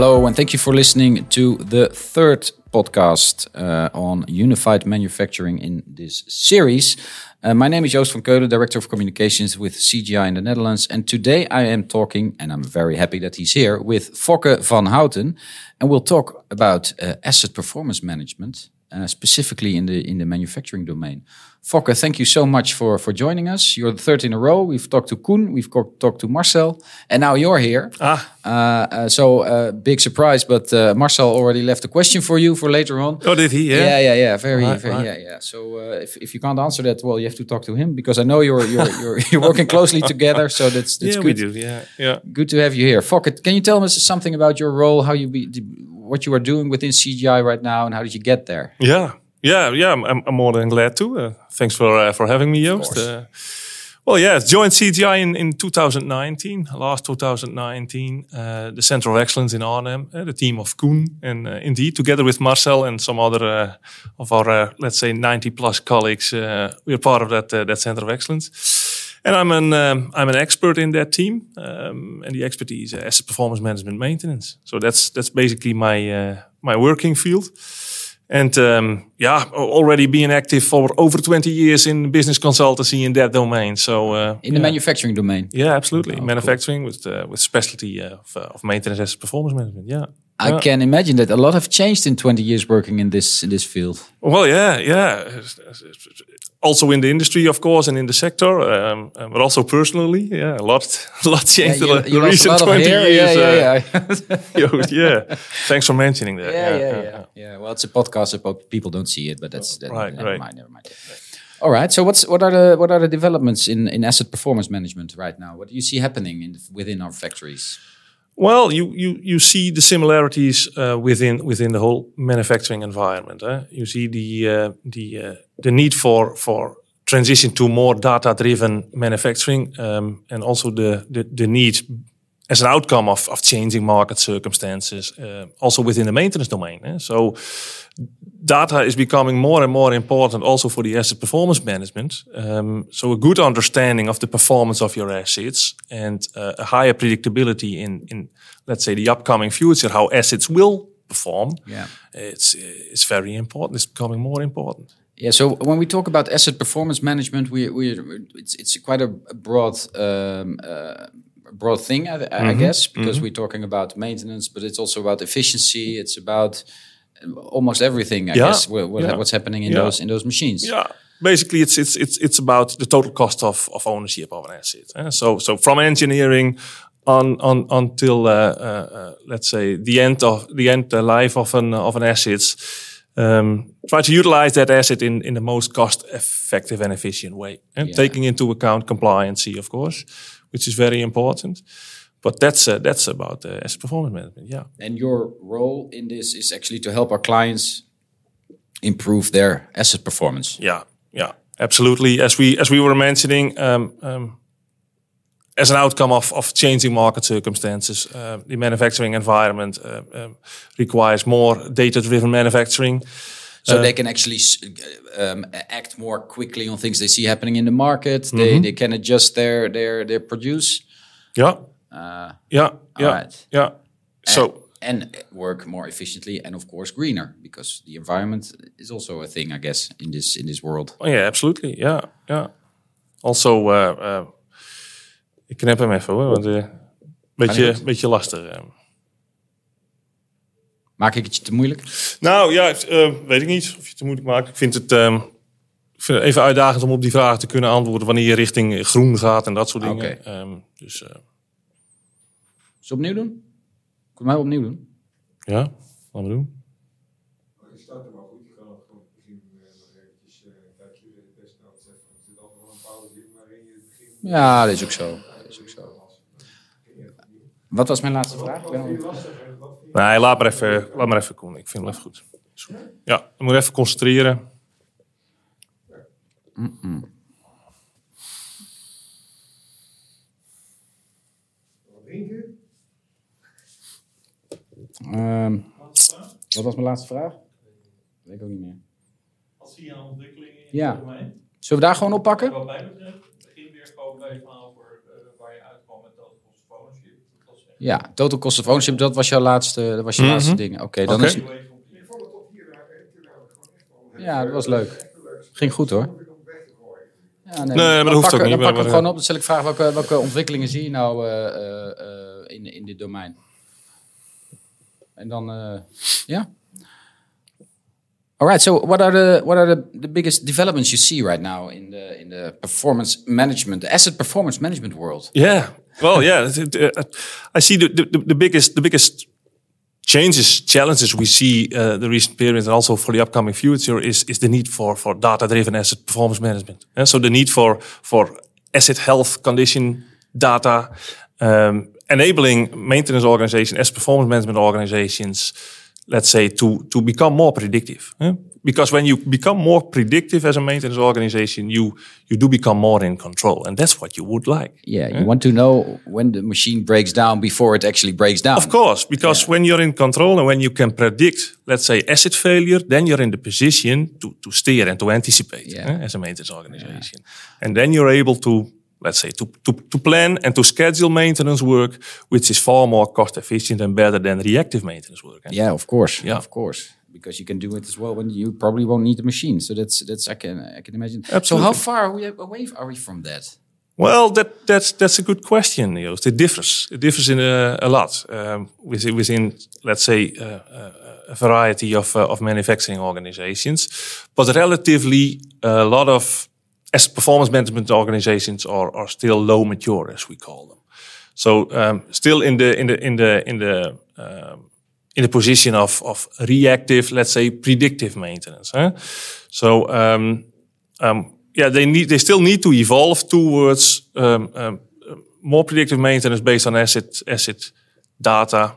Hello, and thank you for listening to the third podcast uh, on unified manufacturing in this series. Uh, my name is Joost van Keulen, Director of Communications with CGI in the Netherlands. And today I am talking, and I'm very happy that he's here, with Fokke van Houten. And we'll talk about uh, asset performance management, uh, specifically in the, in the manufacturing domain. Fokke, thank you so much for, for joining us. You're the third in a row. We've talked to Koen, we've talked to Marcel, and now you're here. Ah. Uh, uh, so, uh, big surprise, but uh, Marcel already left a question for you for later on. Oh, did he? Yeah, yeah, yeah. yeah. Very, Right, very right. yeah, yeah. So, uh, if, if you can't answer that, well, you have to talk to him because I know you're you're you're, you're working closely together. So that's that's yeah, good. we do. Yeah, yeah. Good to have you here. Fokke, can you tell us something about your role, how you be, what you are doing within CGI right now, and how did you get there? Yeah, yeah, yeah. I'm, I'm, more than glad to. Uh, thanks for uh, for having me, Joost. Uh, well, yeah, joined CGI in, in 2019, last 2019, uh, the Center of Excellence in Arnhem, the team of Koen, and uh, indeed, together with Marcel and some other uh, of our, uh, let's say, 90 plus colleagues, uh, we're part of that uh, that Center of Excellence. And I'm an um, I'm an expert in that team, um, and the expertise uh, asset performance management maintenance. So that's that's basically my uh, my working field. And um, yeah, al- already being active for over 20 years in business consultancy in that domain. So uh, In the yeah. manufacturing domain. yeah, absolutely. Oh, Manufacturing with uh, with specialty uh, of, uh, of maintenance as performance management. Yeah. I Yeah. can imagine that a lot have changed in 20 years working in this in this field. Well, yeah, yeah. Also in the industry, of course, and in the sector, um, uh, but also personally, yeah, a lot, a lot changed you, in the you recent 20 hair. years. Yeah, uh, yeah, yeah. Yeah. Thanks for mentioning that. yeah, yeah, yeah, yeah. Well, it's a podcast about people don't see it, but that's that, Right, never right. mind, never mind. All right. So, what's what are the what are the developments in in asset performance management right now? What do you see happening in within our factories? Well, you you you see the similarities uh, within within the whole manufacturing environment. Eh? You see the uh, the uh, the need for for transition to more data driven manufacturing, um, and also the, the the need as an outcome of of changing market circumstances, uh, also within the maintenance domain. Eh? So data is becoming more and more important also for the asset performance management. Um, so a good understanding of the performance of your assets and uh, a higher predictability in, in, let's say, the upcoming future, how assets will perform. Yeah. It's, it's very important. It's becoming more important. Yeah. So when we talk about asset performance management, we we it's it's quite a broad um, uh, broad thing, I, I guess, because we're talking about maintenance, but it's also about efficiency. It's about almost everything, I Yeah, guess. What, what, yeah. what's happening in Yeah. those in those machines? Yeah. Basically, it's it's it's it's about the total cost of, of ownership of an asset. eh? So so from engineering on on until uh, uh, uh, let's say the end of the end uh, life of an of an asset. Um, try to utilize that asset in, in the most cost effective and efficient way, and Yeah. taking into account compliancy, of course, which is very important. But that's uh, that's about uh, asset performance management. Yeah. And your role in this is actually to help our clients improve their asset performance. Yeah, yeah, absolutely. As we as we were mentioning, um, um, as an outcome of of changing market circumstances, uh, the manufacturing environment uh, um, requires more data driven manufacturing. So they can actually um, act more quickly on things they see happening in the market. They, they can adjust their their their produce. Yeah, Uh, yeah, yeah, Alright. yeah. So and work more efficiently and of course greener because the environment is also a thing I guess in this in this world. oh yeah, absolutely. Yeah, yeah. Also, uh, uh, ik knip hem even hoor, want uh, beetje beetje lastig. Maak ik het je te moeilijk? Nou ja, eh, weet ik niet of je het te moeilijk maakt. Ik vind het ehm, even uitdagend om op die vraag te kunnen antwoorden wanneer je richting groen gaat en dat soort dingen. Okay. Ehm, dus, uh... Opnieuw doen? Kun mij opnieuw doen? Ja, laten we doen. Ja, dat is ook zo. Dat is ook zo. Wat was mijn laatste vraag? Ik ben al... Nee, laat maar even, laat maar even Koen. Ik vind het even goed. Ja, je moet even concentreren. Wat? Ehm, wat was mijn laatste vraag? Weet ik ook niet meer. Als zie je een ontwikkeling in Ja. Zullen we daar gewoon oppakken? Wat mij betreft, begin weer gewoon bij van over eh, waar je uitkwam met dat cost of ownership. Dat was echt Ja, total cost of ownership, dat was jouw laatste, dat was je Mhm. laatste ding. Oké, dan Oké. is Ik ik. Ja, dat was leuk. Ging goed hoor. Ja, Nee, maar dat hoeft pakken, ook niet, Dan we maar- gewoon op. Dan stel ik vragen welke, welke ontwikkelingen zie je nou eh, eh, in, in dit domein? En dan, eh, ja. All right. So, what are the what are the, the biggest developments you see right now in the in the performance management, the asset performance management world? Yeah. Well, yeah. uh, I see the, the, the biggest the biggest changes, challenges we see uh, the recent period and also for the upcoming future is is the need for for data driven asset performance management. And so the need for for asset health condition data, um, enabling maintenance organizations, asset performance management organizations, let's say to to become more predictive. eh? Because when you become more predictive as a maintenance organization, you you do become more in control, and that's what you would like. Yeah, you want to know when the machine breaks down before it actually breaks down. Of course, because when you're in control and when you can predict, let's say, asset failure, then you're in the position to, to steer and to anticipate Yeah. eh, as a maintenance organization. And then you're able to, let's say, to, to, to plan and to schedule maintenance work, which is far more cost efficient and better than reactive maintenance work. eh? Yeah, of course. Yeah. of course. Because you can do it as well when you probably won't need the machine. So that's that's I can I can imagine. So how far are we away are we from that? Well, that, that's that's a good question, Joost. It differs. It differs in a, a lot um, within, within, let's say, uh, uh, a variety of uh, of manufacturing organizations, but relatively a lot of as performance management organizations are are still low mature, as we call them. So um, still in the in the in the in the um, in the position of of reactive, let's say, predictive maintenance. Huh? So um, um, yeah, they need they still need to evolve towards um, um, more predictive maintenance based on asset asset data.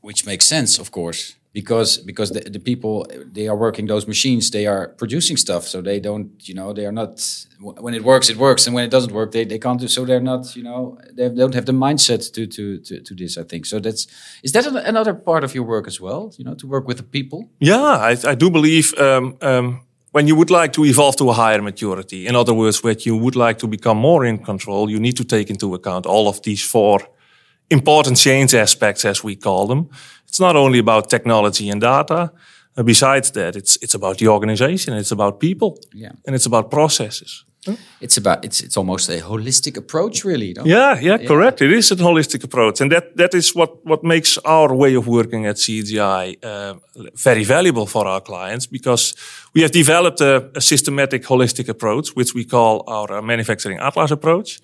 Which makes sense, of course, because because the, the people they are working those machines, they are producing stuff, so they don't, you know, they are not. When it works, it works, and when it doesn't work, they, they can't do. So they're not, you know, they don't have the mindset to to to, to this. I think so. That's is that another part of your work as well? You know, to work with the people. Yeah, I, I do believe um, um, when you would like to evolve to a higher maturity, in other words, when you would like to become more in control, you need to take into account all of these four important change aspects, as we call them. It's not only about technology and data. Uh, besides that, it's it's about the organization, it's about people, Yeah. and it's about processes. It's about it's it's almost a holistic approach, really. Don't Yeah, yeah, correct. It is a holistic approach, and that that is what what makes our way of working at CGI uh, very valuable for our clients because we have developed a, a systematic, holistic approach, which we call our uh, manufacturing atlas approach.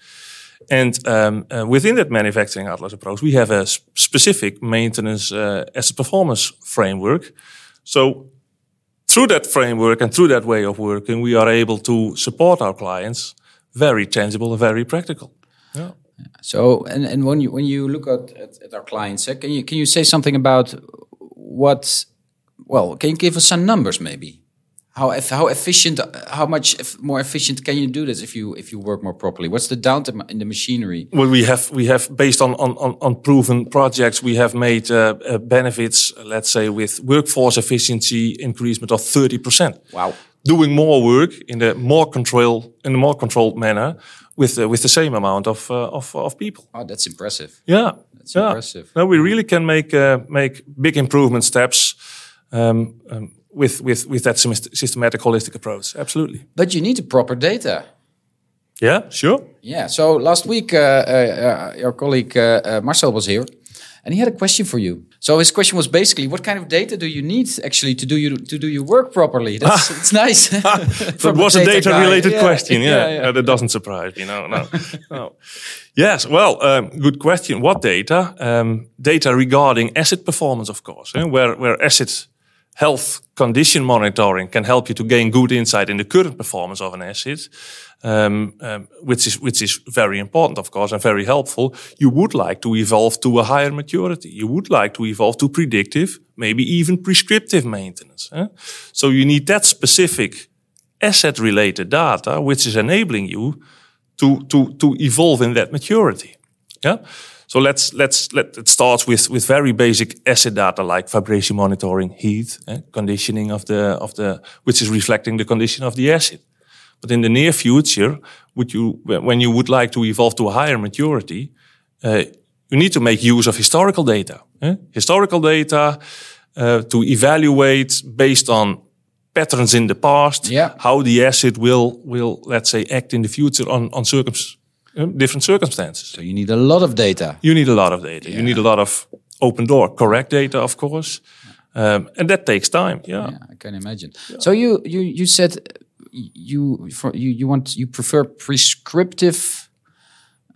And um, uh, within that manufacturing atlas approach, we have a s- specific maintenance uh, asset performance framework. So through that framework and through that way of working, we are able to support our clients very tangible and very practical. Yeah. So, and, and when you when you look at, at, at our clients, uh, can you can you say something about what? Well, can you give us some numbers, maybe? How how efficient? How much more efficient can you do this if you if you work more properly? What's the downtime in the machinery? Well, we have we have based on on on, on proven projects, we have made uh, uh, benefits. Let's say with workforce efficiency increasement of thirty percent. Wow. Doing more work in a more control in a more controlled manner with uh, with the same amount of uh, of of people. Oh, that's impressive. Yeah, That's yeah. impressive. No, we really can make uh, make big improvement steps um, um, with with with that systematic holistic approach. Absolutely. But you need the proper data. Yeah, sure. Yeah. So last week, uh, uh, uh, your colleague uh, uh, Marcel was here, and he had a question for you. So his question was basically, what kind of data do you need actually to do you to do your work properly? That's it's nice. That was a data data-related Yeah, question. Yeah, yeah, yeah. Uh, that doesn't surprise me. No, no, no. Yes, well, um, good question. What data? Um, data regarding asset performance, of course, eh, where where asset health condition monitoring can help you to gain good insight in the current performance of an asset, um, um, which is which is very important, of course, and very helpful. You would like to evolve to a higher maturity. You would like to evolve to predictive, maybe even prescriptive maintenance. eh? So you need that specific asset-related data, which is enabling you to to to evolve in that maturity. Yeah. So let's let's let it starts with with very basic asset data like vibration monitoring, heat, eh, conditioning of the of the which is reflecting the condition of the asset. But in the near future, would you when you would like to evolve to a higher maturity, uh, you need to make use of historical data. eh? Historical data uh, to evaluate based on patterns in the past, Yeah. how the asset will will let's say act in the future on on circum- uh, different circumstances. So you need a lot of data. You need a lot of data. You need a lot of open door, correct data, of course, um, and that takes time. Yeah. Yeah, I can imagine. So you you you said you for you you want you prefer prescriptive.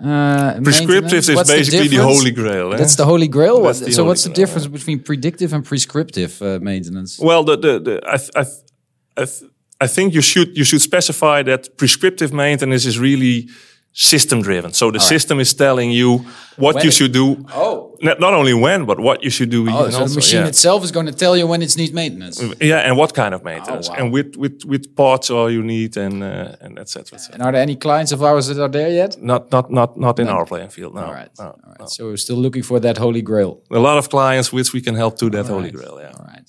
Uh, Prescriptive is What's basically the, difference? holy grail. eh? That's the holy grail. That's the so holy what's the grail, difference between predictive and prescriptive uh, maintenance? Well, the, the, the, I, th- I, th- I, th- I think you should you should specify that prescriptive maintenance is really system driven. So the system is telling you what When you should do. Oh. Not, not only when, but what you should do. Oh, so also, the machine yeah. itself is going to tell you when it needs maintenance. yeah, and what kind of maintenance, Oh, wow. and with with with parts all you need, and uh, and et cetera, et. And are there any clients of ours that are there yet? Not not not not in our playing field. No, All right. no, All right. So we're still looking for that holy grail. A lot of clients which we can help to that holy right. grail. Yeah. All right.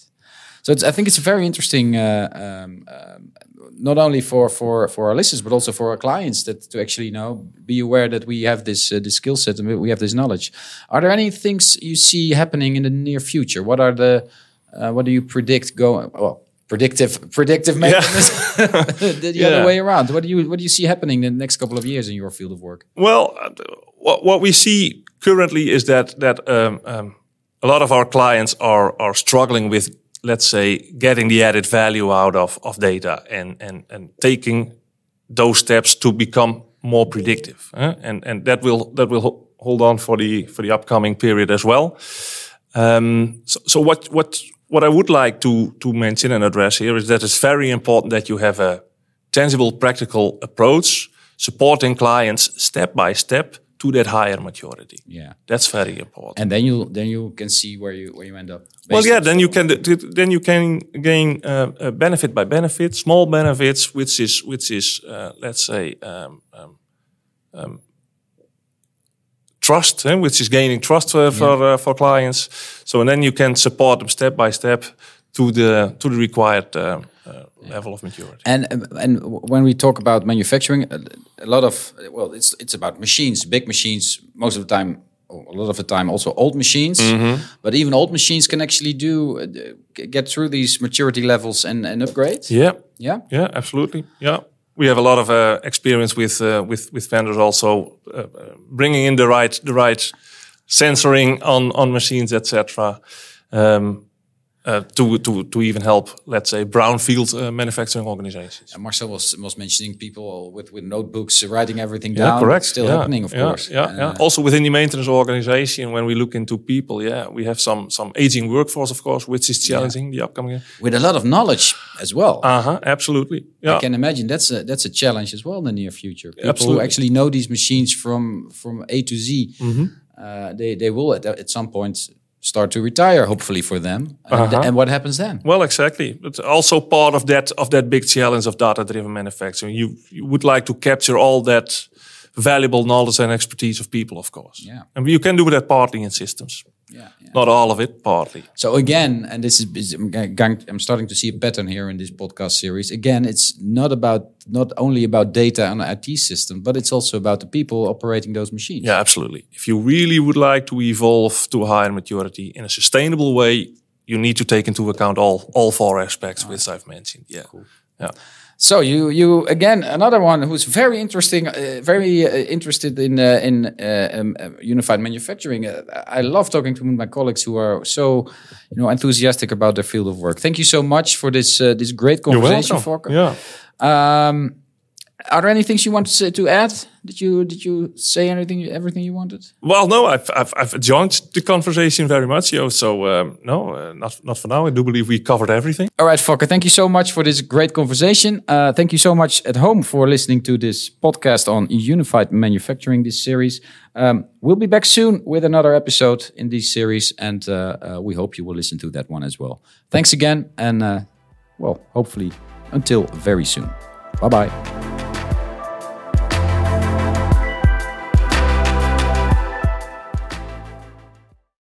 So it's, I think it's very interesting, uh, um, um, not only for, for, for our listeners, but also for our clients that to actually you know be aware that we have this uh, this skill set and we have this knowledge. Are there any things you see happening in the near future? What are the uh, what do you predict going? Well, predictive predictive maintenance. the the other way around. What do you what do you see happening in the next couple of years in your field of work? Well, uh, what, what we see currently is that that um, um, a lot of our clients are are struggling with, let's say, getting the added value out of of data and and and taking those steps to become more predictive, and and that will that will hold on for the for the upcoming period as well. Um, so, so what what what I would like to to mention and address here is that it's very important that you have a tangible, practical approach, supporting clients step by step to that higher maturity. Yeah. That's very important. And then you then you can see where you where you end up. well, yeah, then you can then you can gain uh, uh, benefit by benefit, small benefits, which is which is uh, let's say um, um, um, trust, eh, which is gaining trust uh, for uh, for clients. So and then you can support them step by step to the to the required level of maturity. And and when we talk about manufacturing, a, lot of well, it's it's about machines, big machines. Most of the time, a lot of the time, also old machines. But even old machines can actually do uh, get through these maturity levels and, and upgrade. Yeah. Yeah. Yeah, absolutely. Yeah, we have a lot of uh, experience with uh, with with vendors also uh, bringing in the right the right sensoring on on machines, etc. Um, uh, to to to even help, let's say, brownfield uh, manufacturing organizations. And Marcel was was mentioning people with with notebooks writing everything Yeah, down. correct. It's still yeah, happening, of yeah, course. Yeah, yeah. Also within the maintenance organization, when we look into people, yeah, we have some some aging workforce, of course, which is challenging the upcoming. With a lot of knowledge as well. Uh huh. Absolutely. Yeah. I can imagine that's a that's a challenge as well in the near future. People who actually know these machines from from A to Z, Mm-hmm. uh, they they will at, at some point start to retire. Hopefully for them. And, Uh-huh. and what happens then? Well, exactly. But also part of that of that big challenge of data-driven manufacturing. You you would like to capture all that valuable knowledge and expertise of people, of course. Yeah. And you can do that partly in systems. Yeah, yeah. Not all of it, partly. So again, and this is, I'm, starting to see a pattern here in this podcast series. Again, it's not about not only about data and IT system, but it's also about the people operating those machines. Yeah, absolutely. If you really would like to evolve to a higher maturity in a sustainable way, you need to take into account all all four aspects which I've mentioned. Yeah. Yeah. So you you again another one who's very interesting, uh, very uh, interested in uh, in uh, um, uh, unified manufacturing. Uh, I love talking to my colleagues who are so you know enthusiastic about their field of work. Thank you so much for this uh, this great conversation. Fokke. Yeah. Um, are there any things you want to say, to add? Did you did you say anything everything you wanted? Well, no, I've, I've, I've enjoyed the conversation very much, yo. So, um, no, uh, not, not for now. I do believe we covered everything. All right, Fokke, thank you so much for this great conversation. Uh, thank you so much at home for listening to this podcast on unified manufacturing, this series. Um, we'll be back soon with another episode in this series, and uh, uh, we hope you will listen to that one as well. Thanks again, and uh, well, hopefully, until very soon. Bye bye.